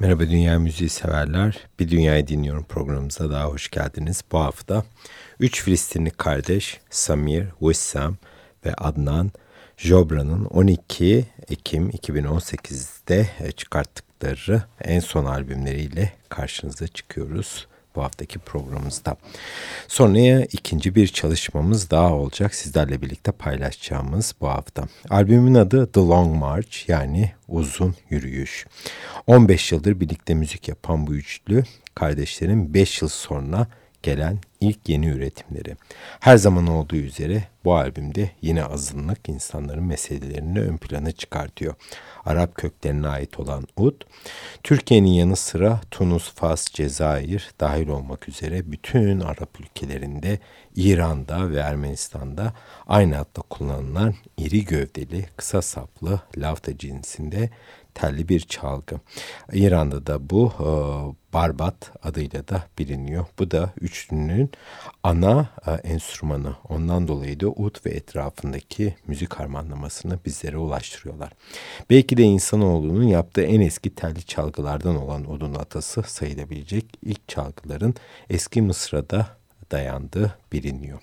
Merhaba Dünya Müziği severler. Bir Dünyayı Dinliyorum programımıza daha hoş geldiniz. Bu hafta 3 Filistinli kardeş Samir, Wissam ve Adnan Jobra'nın 12 Ekim 2018'de çıkarttıkları en son albümleriyle karşınıza çıkıyoruz. Bu haftaki programımızda. Sonraya ikinci bir çalışmamız daha olacak sizlerle birlikte paylaşacağımız bu hafta. Albümün adı The Long March yani Uzun Yürüyüş. 15 yıldır birlikte müzik yapan bu üçlü kardeşlerin 5 yıl sonra gelen ilk yeni üretimleri. Her zaman olduğu üzere bu albümde yine azınlık insanların meselelerini ön plana çıkartıyor. Arap köklerine ait olan ud, Türkiye'nin yanı sıra Tunus, Fas, Cezayir dahil olmak üzere bütün Arap ülkelerinde, İran'da ve Ermenistan'da aynı adla kullanılan iri gövdeli, kısa saplı lafta cinsinde telli bir çalgı. İran'da da bu e, barbat adıyla da biliniyor. Bu da üçlünün ana e, enstrümanı. Ondan dolayı da ud ve etrafındaki müzik harmanlamasını bizlere ulaştırıyorlar. Belki de insanoğlunun yaptığı en eski telli çalgılardan olan udun atası sayılabilecek ilk çalgıların eski Mısır'da dayandığı biliniyor.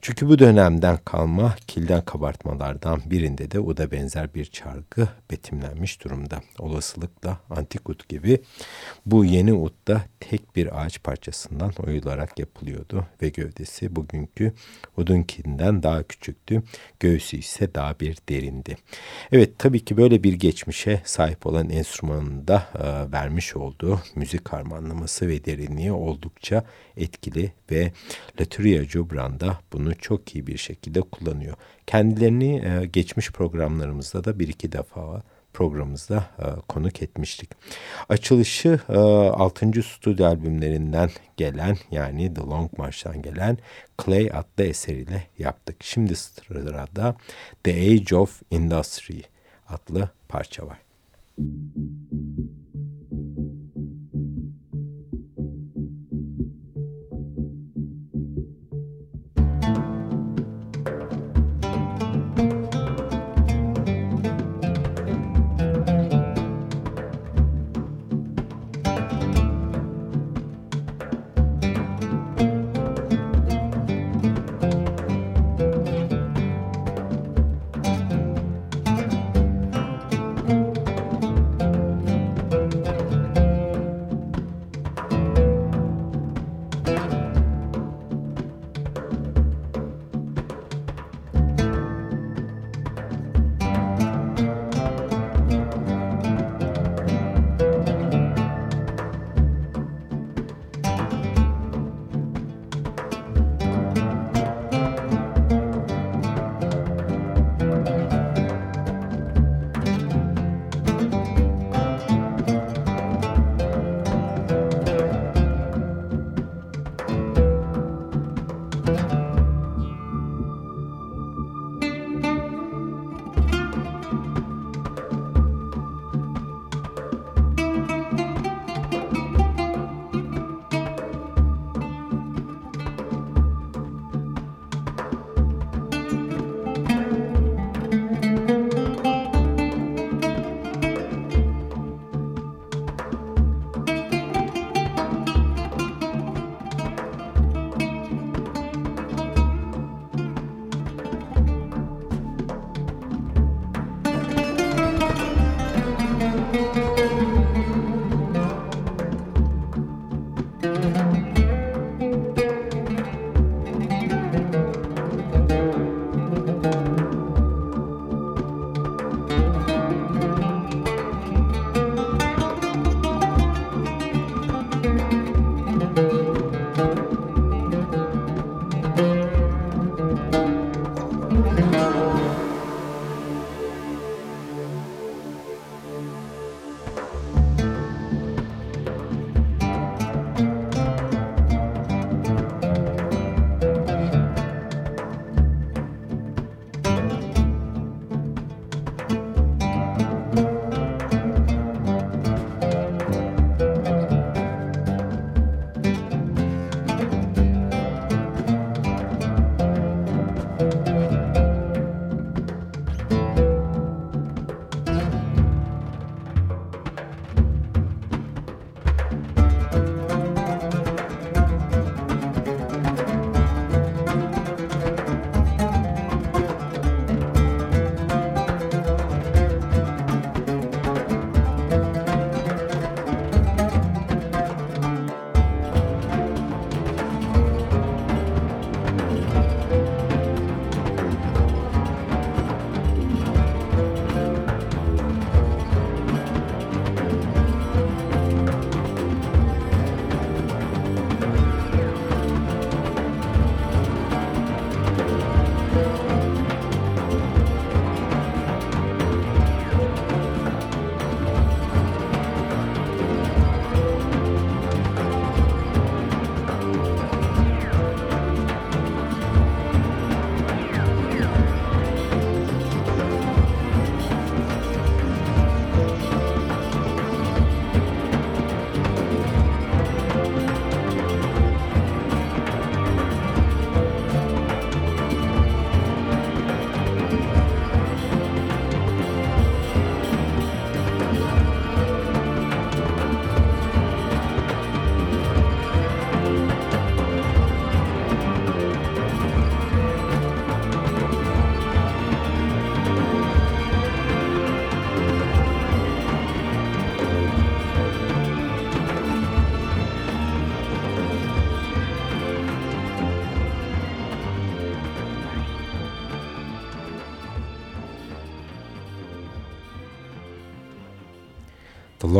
Çünkü bu dönemden kalma kilden kabartmalardan birinde de o da benzer bir çargı betimlenmiş durumda. Olasılıkla antik ut gibi bu yeni ut da tek bir ağaç parçasından oyularak yapılıyordu ve gövdesi bugünkü udunkinden daha küçüktü. Göğsü ise daha bir derindi. Evet tabii ki böyle bir geçmişe sahip olan enstrümanın da e, vermiş olduğu müzik harmanlaması ve derinliği oldukça etkili ve Laturia Jubran da bunu çok iyi bir şekilde kullanıyor. Kendilerini e, geçmiş programlarımızda da bir iki defa programımızda e, konuk etmiştik. Açılışı e, 6. stüdyo albümlerinden gelen yani The Long March'tan gelen Clay adlı eseriyle yaptık. Şimdi sırada The Age of Industry adlı parça var. Müzik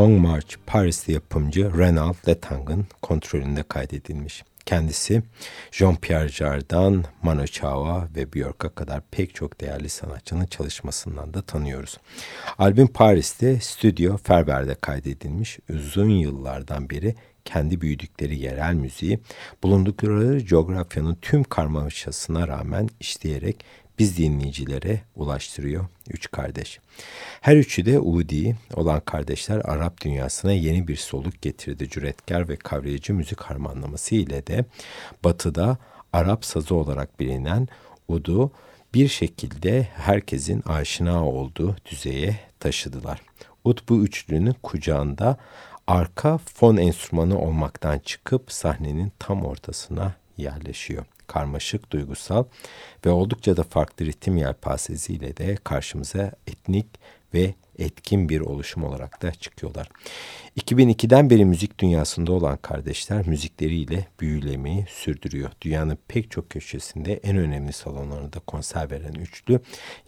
Long March Paris'te yapımcı Renald Letang'ın kontrolünde kaydedilmiş. Kendisi Jean-Pierre Jardin, Mano Chao ve Björk'a kadar pek çok değerli sanatçının çalışmasından da tanıyoruz. Albüm Paris'te Stüdyo Ferber'de kaydedilmiş uzun yıllardan beri kendi büyüdükleri yerel müziği bulundukları coğrafyanın tüm karmaşasına rağmen işleyerek biz dinleyicilere ulaştırıyor üç kardeş. Her üçü de Udi olan kardeşler Arap dünyasına yeni bir soluk getirdi. Cüretkar ve kavrayıcı müzik harmanlaması ile de batıda Arap sazı olarak bilinen Udu bir şekilde herkesin aşina olduğu düzeye taşıdılar. Ud bu üçlünün kucağında arka fon enstrümanı olmaktan çıkıp sahnenin tam ortasına yerleşiyor karmaşık, duygusal ve oldukça da farklı ritim yelpazesiyle de karşımıza etnik ve etkin bir oluşum olarak da çıkıyorlar. 2002'den beri müzik dünyasında olan kardeşler müzikleriyle büyülemeyi sürdürüyor. Dünyanın pek çok köşesinde en önemli salonlarında konser veren üçlü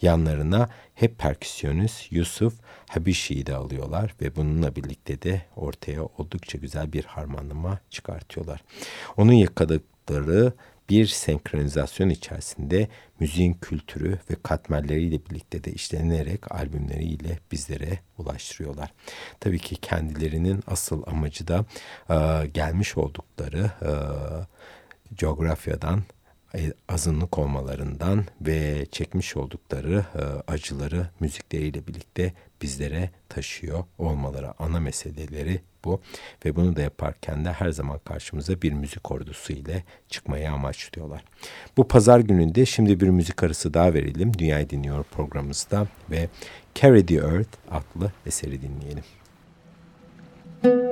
yanlarına hep perküsyonist Yusuf Habishi'yi de alıyorlar ve bununla birlikte de ortaya oldukça güzel bir harmanlama çıkartıyorlar. Onun yakaladıkları bir senkronizasyon içerisinde müziğin kültürü ve katmerleriyle birlikte de işlenerek albümleriyle bizlere ulaştırıyorlar. Tabii ki kendilerinin asıl amacı da e, gelmiş oldukları e, coğrafyadan e, azınlık olmalarından ve çekmiş oldukları e, acıları müzikleriyle birlikte bizlere taşıyor olmaları ana meseleleri bu ve bunu da yaparken de her zaman karşımıza bir müzik ordusu ile çıkmayı amaçlıyorlar. Bu pazar gününde şimdi bir müzik arası daha verelim. Dünyayı Dinliyor programımızda ve Carry the Earth adlı eseri dinleyelim. Mother's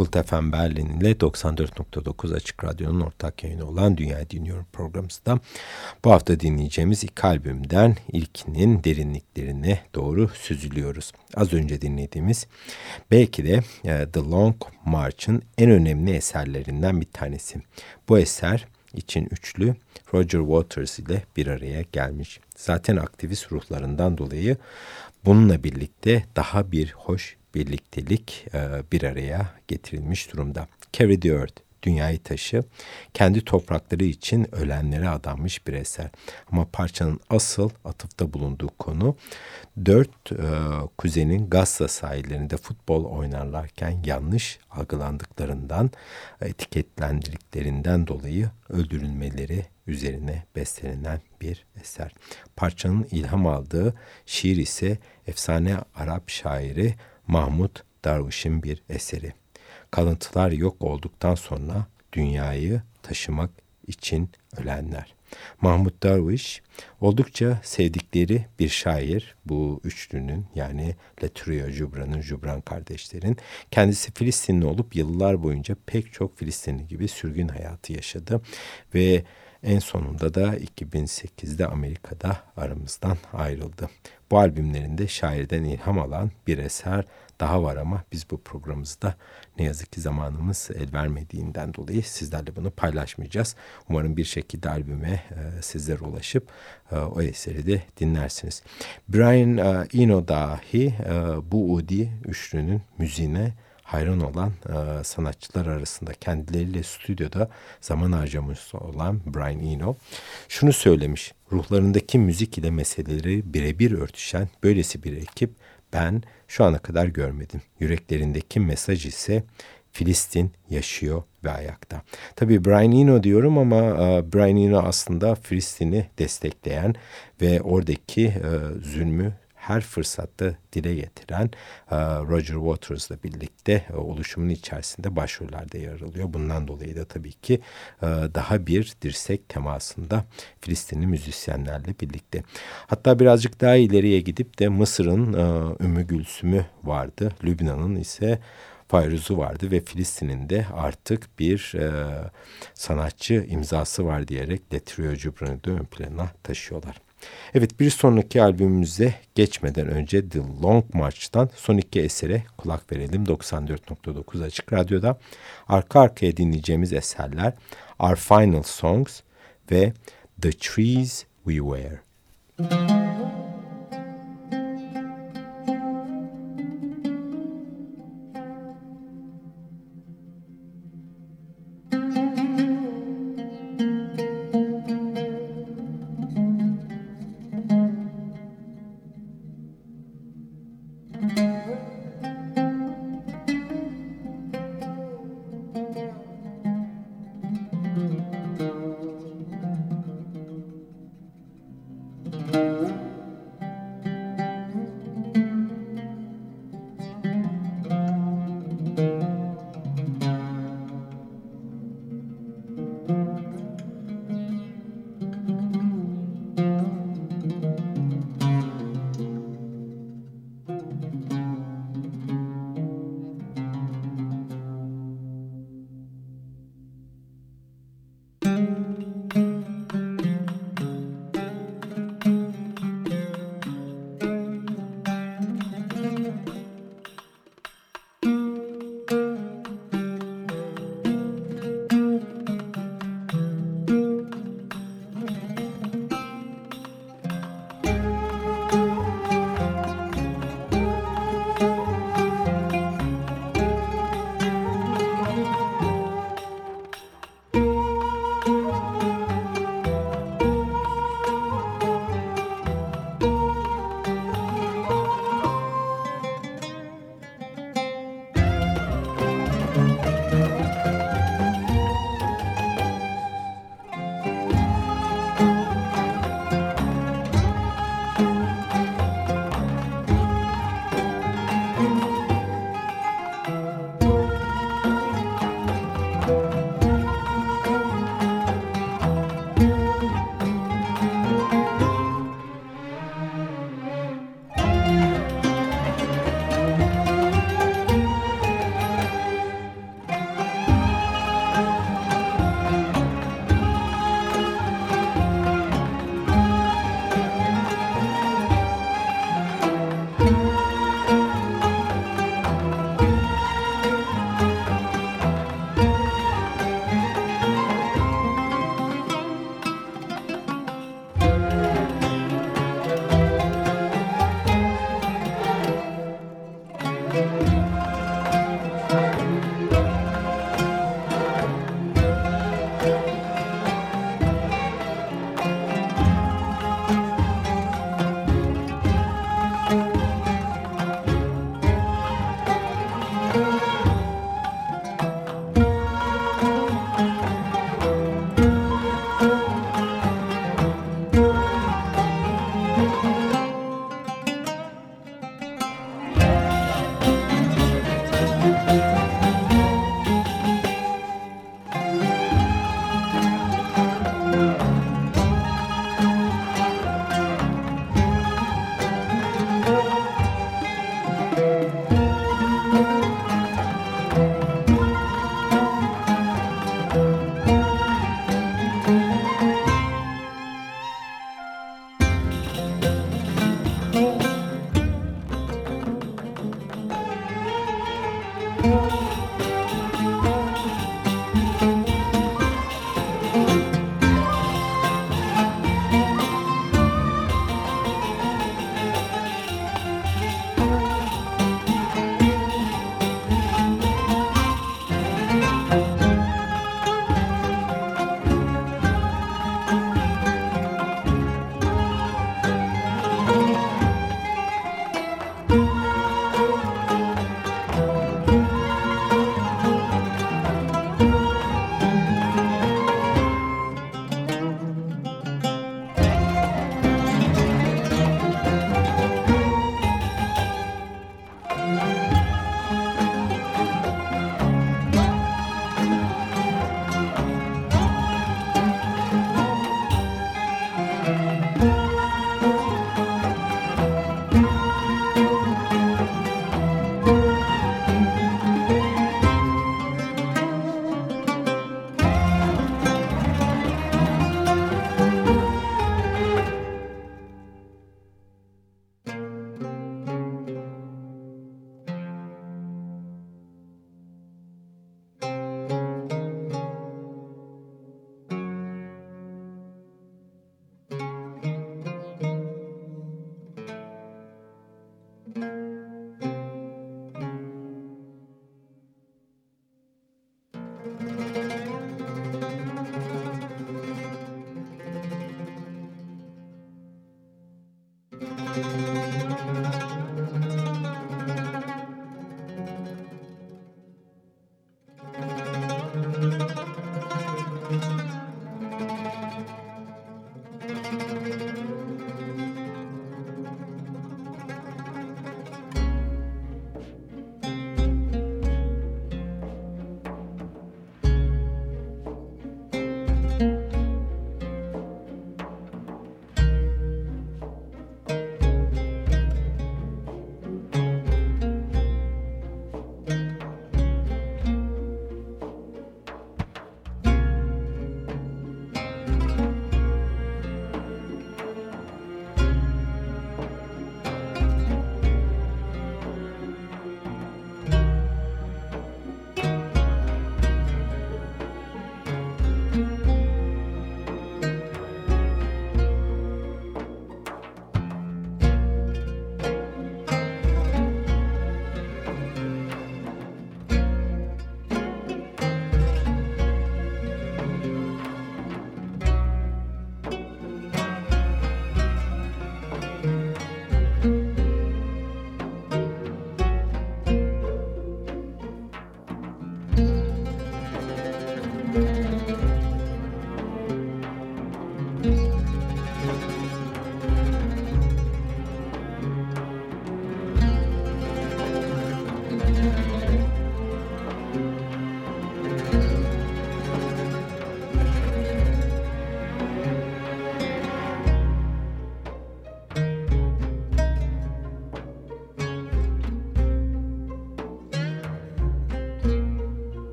Maltkult FM Berlin ile 94.9 Açık Radyo'nun ortak yayını olan Dünya Dinliyorum programımızda bu hafta dinleyeceğimiz iki albümden ilkinin derinliklerine doğru süzülüyoruz. Az önce dinlediğimiz belki de e, The Long March'ın en önemli eserlerinden bir tanesi. Bu eser için üçlü Roger Waters ile bir araya gelmiş. Zaten aktivist ruhlarından dolayı bununla birlikte daha bir hoş birliktelik e, bir araya getirilmiş durumda. Carry the Earth, Dünyayı Taşı, kendi toprakları için ölenlere adanmış bir eser. Ama parçanın asıl atıfta bulunduğu konu dört e, kuzenin Gazze sahillerinde futbol oynarlarken yanlış algılandıklarından, etiketlendirdiklerinden dolayı öldürülmeleri üzerine bestelenen bir eser. Parçanın ilham aldığı şiir ise efsane Arap şairi Mahmut Darwish'in bir eseri. Kalıntılar yok olduktan sonra dünyayı taşımak için ölenler. Mahmut Darwish oldukça sevdikleri bir şair bu üçlünün yani Letrio Jubran'ın Jubran kardeşlerin. Kendisi Filistinli olup yıllar boyunca pek çok Filistinli gibi sürgün hayatı yaşadı ve en sonunda da 2008'de Amerika'da aramızdan ayrıldı. Bu albümlerinde şairden ilham alan bir eser daha var ama biz bu programımızda ne yazık ki zamanımız el vermediğinden dolayı sizlerle bunu paylaşmayacağız. Umarım bir şekilde albüme e, sizlere ulaşıp e, o eseri de dinlersiniz. Brian e, Eno dahi e, bu Udi üçlünün müziğine hayran olan e, sanatçılar arasında kendileriyle stüdyoda zaman harcamış olan Brian Eno şunu söylemiş. Ruhlarındaki müzik ile meseleleri birebir örtüşen böylesi bir ekip ben şu ana kadar görmedim. Yüreklerindeki mesaj ise Filistin yaşıyor ve ayakta. Tabii Brian Eno diyorum ama e, Brian Eno aslında Filistin'i destekleyen ve oradaki e, zulmü her fırsatta dile getiren e, Roger Waters'la birlikte e, oluşumun içerisinde başrollerde yer alıyor. Bundan dolayı da tabii ki e, daha bir dirsek temasında Filistinli müzisyenlerle birlikte. Hatta birazcık daha ileriye gidip de Mısır'ın Ümmü Gülsüm'ü vardı. Lübnan'ın ise Fayruz'u vardı ve Filistin'in de artık bir e, sanatçı imzası var diyerek Letrio Cubran'ı da ön plana taşıyorlar. Evet bir sonraki albümümüze geçmeden önce The Long March'tan son iki esere kulak verelim. 94.9 Açık Radyo'da arka arkaya dinleyeceğimiz eserler Our Final Songs ve The Trees We Wear. Müzik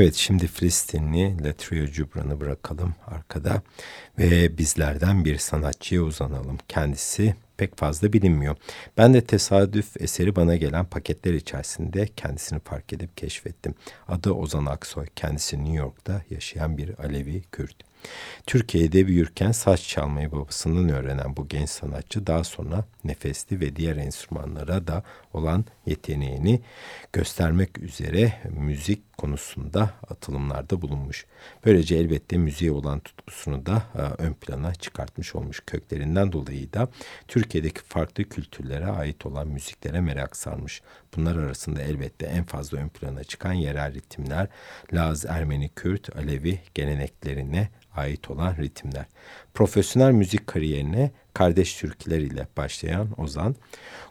Evet şimdi Filistinli Latrio Cubran'ı bırakalım arkada ve bizlerden bir sanatçıya uzanalım. Kendisi pek fazla bilinmiyor. Ben de tesadüf eseri bana gelen paketler içerisinde kendisini fark edip keşfettim. Adı Ozan Aksoy. Kendisi New York'ta yaşayan bir Alevi Kürt. Türkiye'de büyürken saç çalmayı babasından öğrenen bu genç sanatçı daha sonra nefesli ve diğer enstrümanlara da olan yeteneğini göstermek üzere müzik konusunda atılımlarda bulunmuş. Böylece elbette müziğe olan tutkusunu da e, ön plana çıkartmış olmuş. Köklerinden dolayı da Türkiye'deki farklı kültürlere ait olan müziklere merak sarmış. Bunlar arasında elbette en fazla ön plana çıkan yerel ritimler, Laz, Ermeni, Kürt, Alevi geleneklerine ait olan ritimler. Profesyonel müzik kariyerine kardeş türküler ile başlayan Ozan,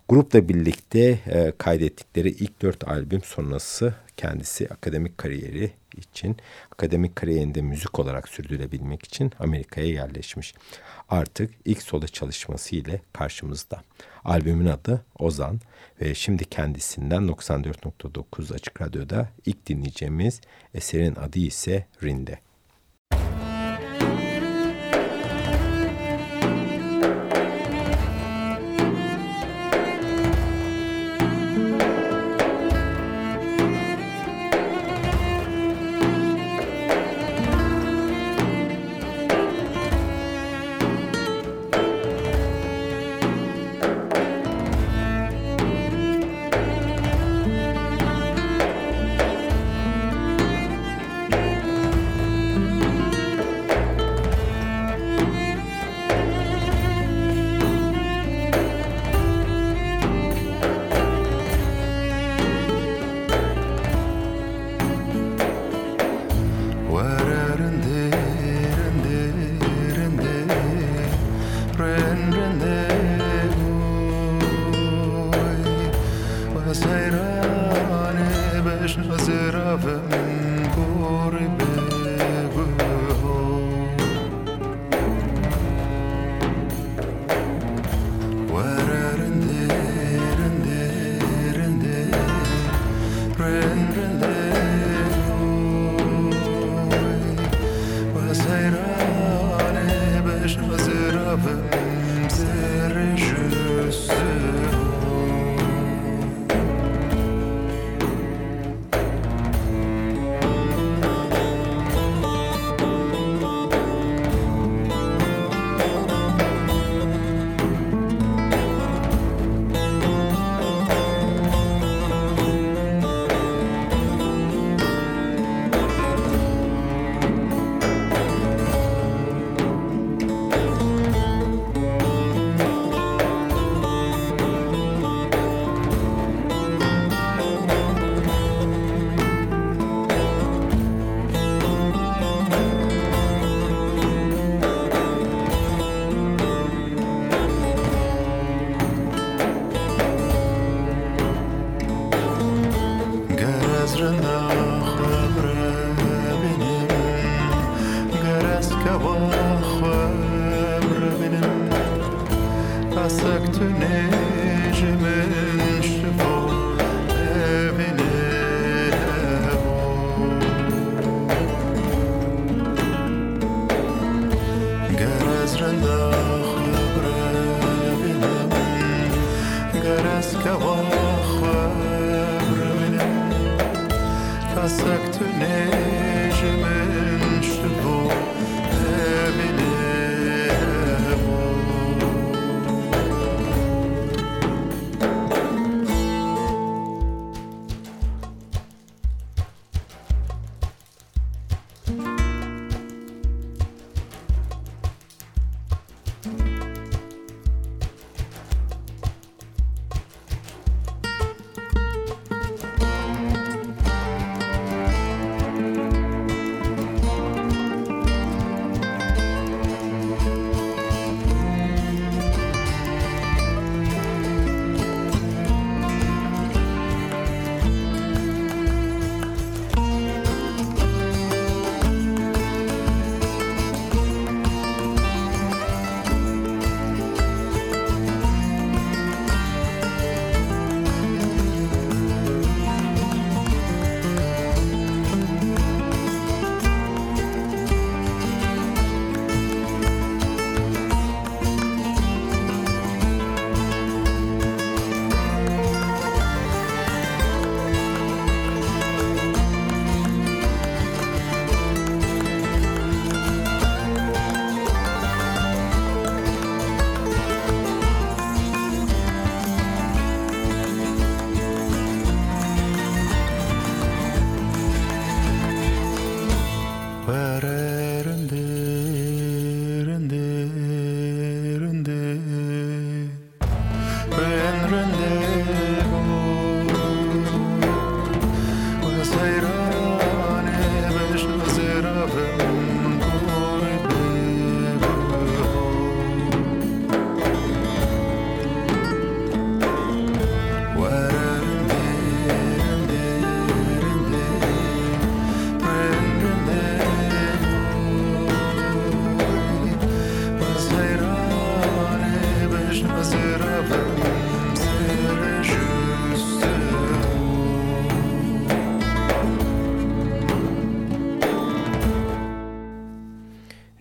grupla birlikte e, kaydettikleri ilk dört albüm sonrası kendisi akademik kariyeri için, akademik kariyerinde müzik olarak sürdürebilmek için Amerika'ya yerleşmiş. Artık ilk solo çalışması ile karşımızda. Albümün adı Ozan ve şimdi kendisinden 94.9 Açık Radyo'da ilk dinleyeceğimiz eserin adı ise Rinde.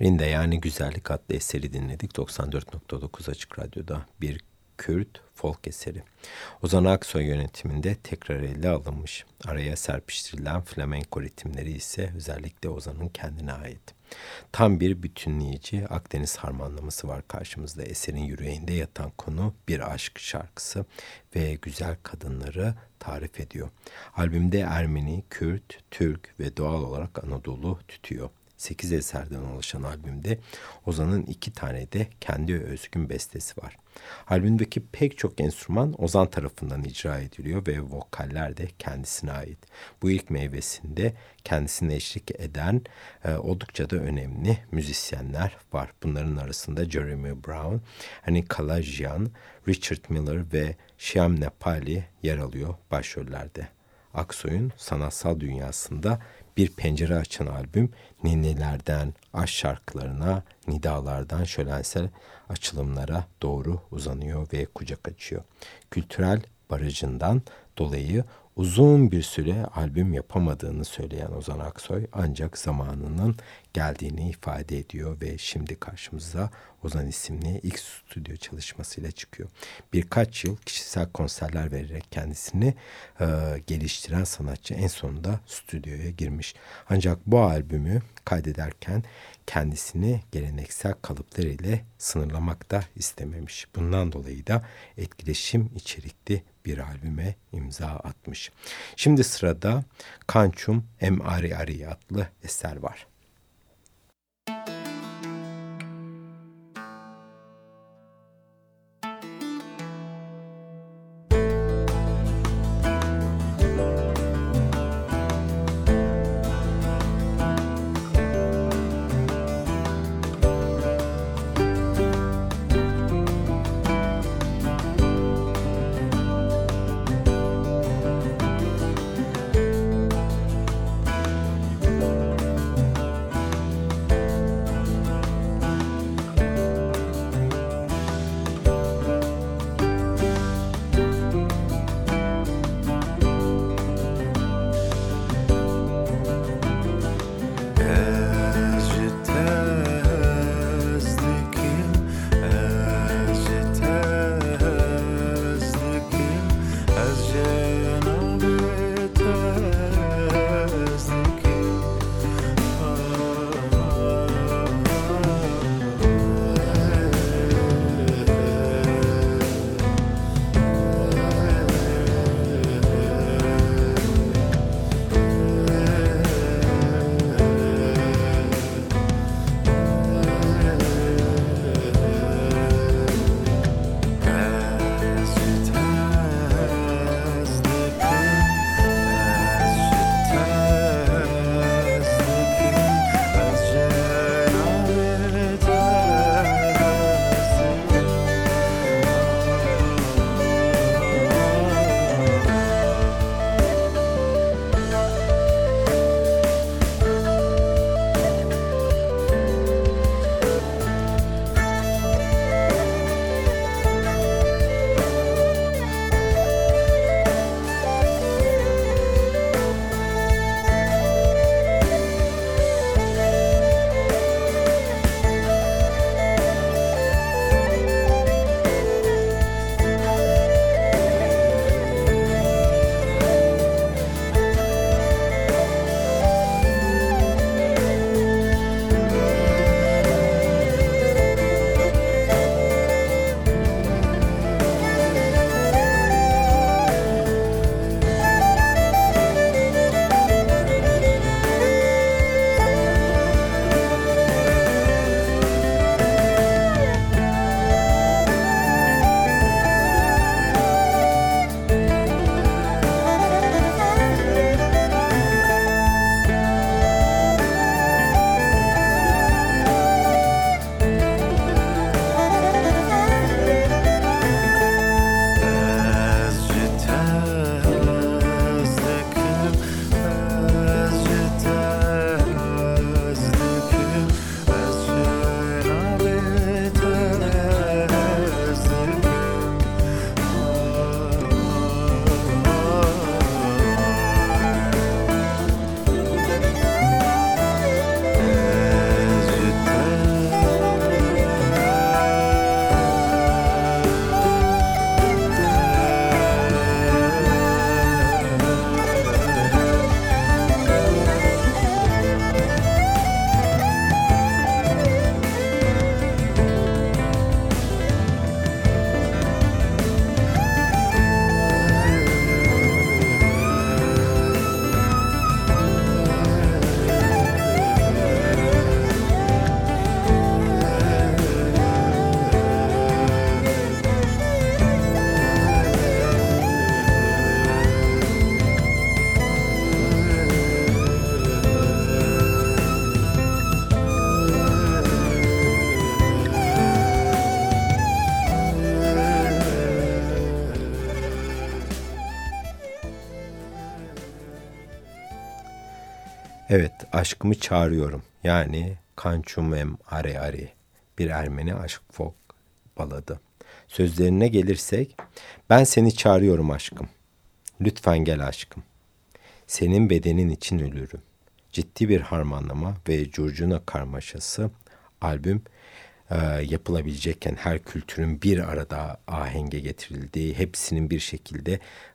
Rinde yani Güzellik adlı eseri dinledik. 94.9 Açık Radyo'da bir Kürt folk eseri. Ozan Aksoy yönetiminde tekrar ele alınmış. Araya serpiştirilen flamenko ritimleri ise özellikle Ozan'ın kendine ait. Tam bir bütünleyici Akdeniz harmanlaması var karşımızda. Eserin yüreğinde yatan konu bir aşk şarkısı ve güzel kadınları tarif ediyor. Albümde Ermeni, Kürt, Türk ve doğal olarak Anadolu tütüyor. 8 eserden oluşan albümde Ozan'ın iki tane de kendi özgün bestesi var. Albümdeki pek çok enstrüman Ozan tarafından icra ediliyor ve vokaller de kendisine ait. Bu ilk meyvesinde kendisine eşlik eden e, oldukça da önemli müzisyenler var. Bunların arasında Jeremy Brown, hani Kalajian, Richard Miller ve Shyam Nepali yer alıyor başrollerde. Aksoy'un sanatsal dünyasında bir pencere açan albüm ninnilerden aşk şarkılarına, nidalardan şölensel açılımlara doğru uzanıyor ve kucak açıyor. Kültürel barajından dolayı uzun bir süre albüm yapamadığını söyleyen Ozan Aksoy ancak zamanının geldiğini ifade ediyor ve şimdi karşımıza Ozan isimli ilk stüdyo çalışmasıyla çıkıyor. Birkaç yıl kişisel konserler vererek kendisini e, geliştiren sanatçı en sonunda stüdyoya girmiş. Ancak bu albümü kaydederken kendisini geleneksel kalıplar ile sınırlamak da istememiş. Bundan dolayı da etkileşim içerikli bir albüme imza atmış. Şimdi sırada Kançum Em Ari Ari adlı eser var. Aşkımı çağırıyorum. Yani Kançumem Are Are bir Ermeni aşk folk baladı. Sözlerine gelirsek, ben seni çağırıyorum aşkım. Lütfen gel aşkım. Senin bedenin için ölürüm. Ciddi bir harmanlama ve curcuna karmaşası albüm e, yapılabilecekken her kültürün bir arada ahenge getirildiği, hepsinin bir şekilde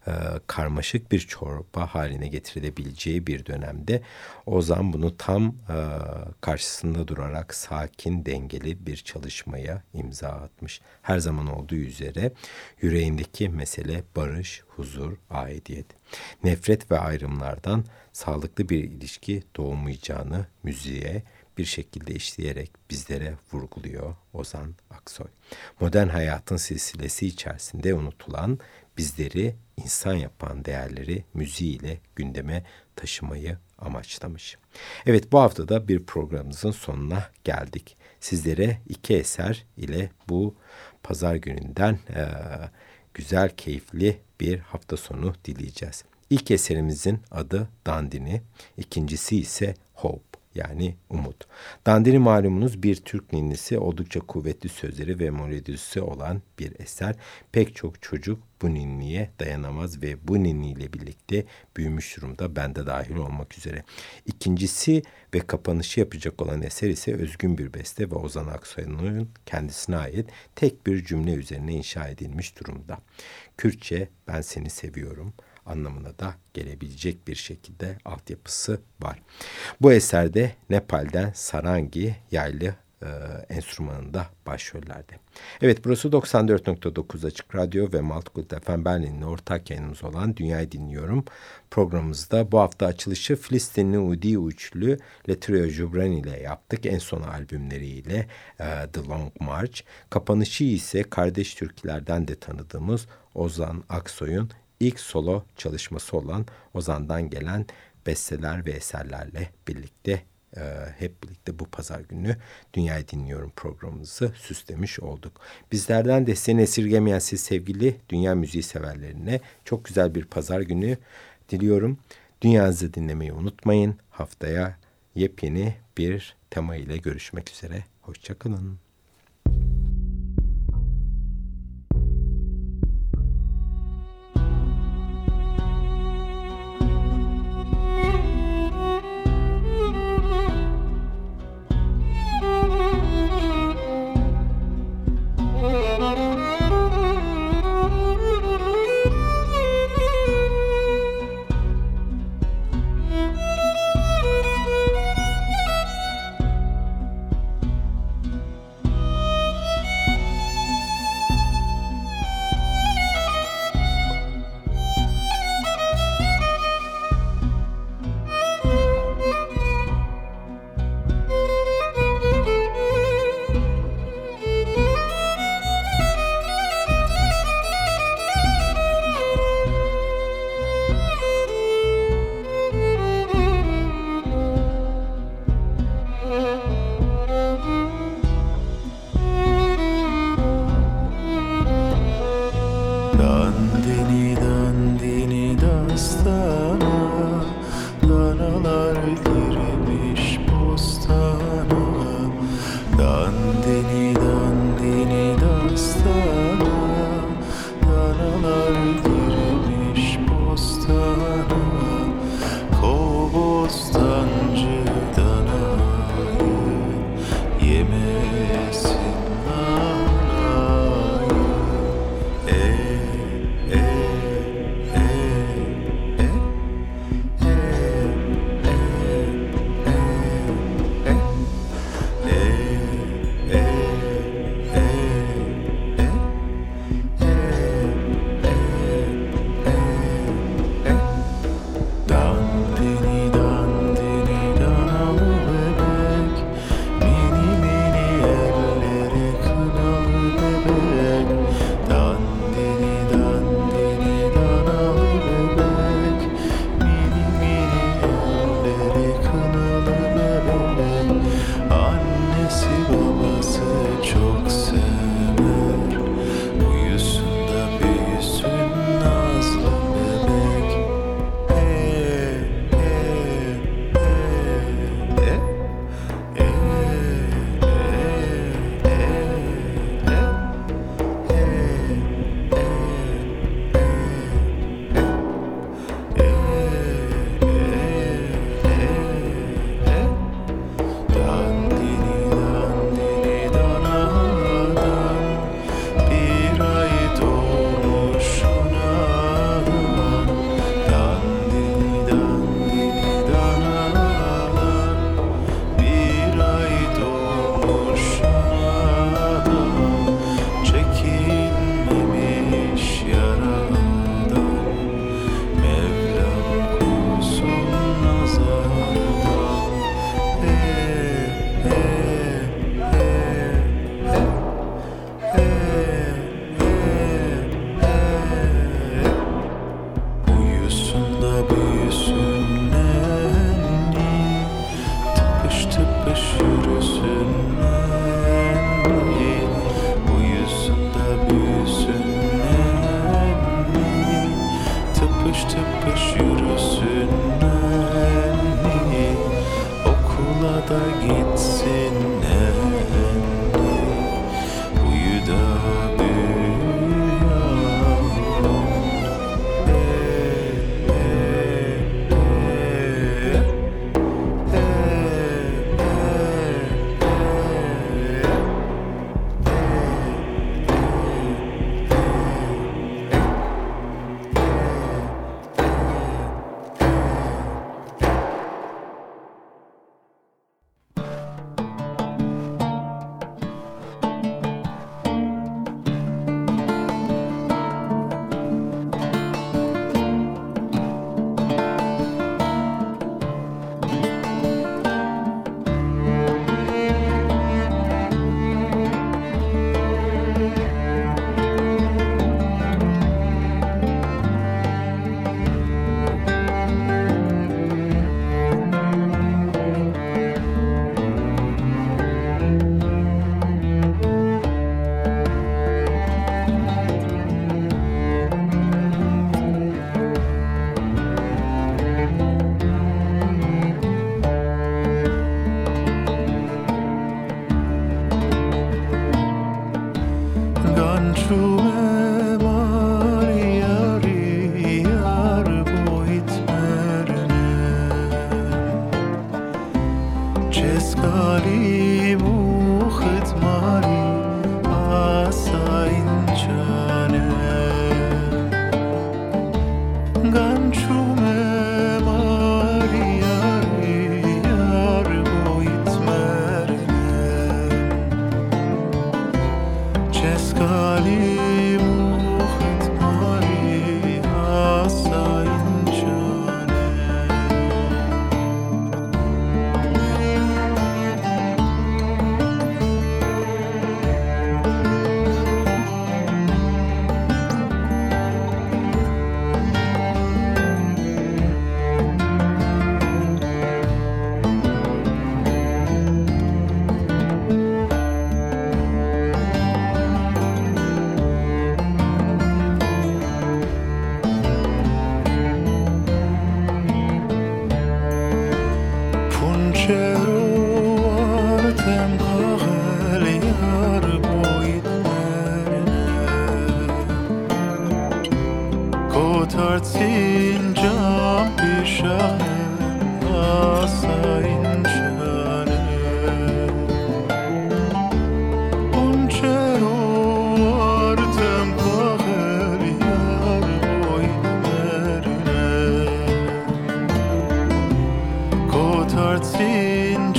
e, karmaşık bir çorba haline getirilebileceği bir dönemde Ozan bunu tam e, karşısında durarak sakin, dengeli bir çalışmaya imza atmış. Her zaman olduğu üzere yüreğindeki mesele barış, huzur, aidiyet. Nefret ve ayrımlardan sağlıklı bir ilişki doğmayacağını müziğe, bir şekilde işleyerek bizlere vurguluyor Ozan Aksoy. Modern hayatın silsilesi içerisinde unutulan bizleri insan yapan değerleri müziğiyle gündeme taşımayı amaçlamış. Evet bu hafta da bir programımızın sonuna geldik. Sizlere iki eser ile bu pazar gününden e, güzel, keyifli bir hafta sonu dileyeceğiz. İlk eserimizin adı Dandini, ikincisi ise Hope yani umut. Dandini malumunuz bir Türk ninnisi oldukça kuvvetli sözleri ve melodisi olan bir eser. Pek çok çocuk bu ninniye dayanamaz ve bu ninniyle birlikte büyümüş durumda bende dahil olmak üzere. İkincisi ve kapanışı yapacak olan eser ise özgün bir beste ve Ozan Aksoy'un kendisine ait tek bir cümle üzerine inşa edilmiş durumda. Kürtçe ben seni seviyorum.'' Anlamına da gelebilecek bir şekilde altyapısı var. Bu eserde Nepal'den sarangi yaylı e, enstrümanında başrollerde. Evet burası 94.9 Açık Radyo ve Maltkult FM Berlin'in ortak yayınımız olan Dünyayı Dinliyorum programımızda bu hafta açılışı Filistinli Udi Uçlu Letrio Jubran ile yaptık. En son albümleriyle e, The Long March. Kapanışı ise kardeş türkülerden de tanıdığımız Ozan Aksoy'un ilk solo çalışması olan Ozan'dan gelen besteler ve eserlerle birlikte e, hep birlikte bu pazar günü Dünyayı Dinliyorum programımızı süslemiş olduk. Bizlerden de seni esirgemeyen siz sevgili dünya müziği severlerine çok güzel bir pazar günü diliyorum. Dünyanızı dinlemeyi unutmayın. Haftaya yepyeni bir tema ile görüşmek üzere. Hoşçakalın. Yes.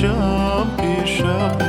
champion.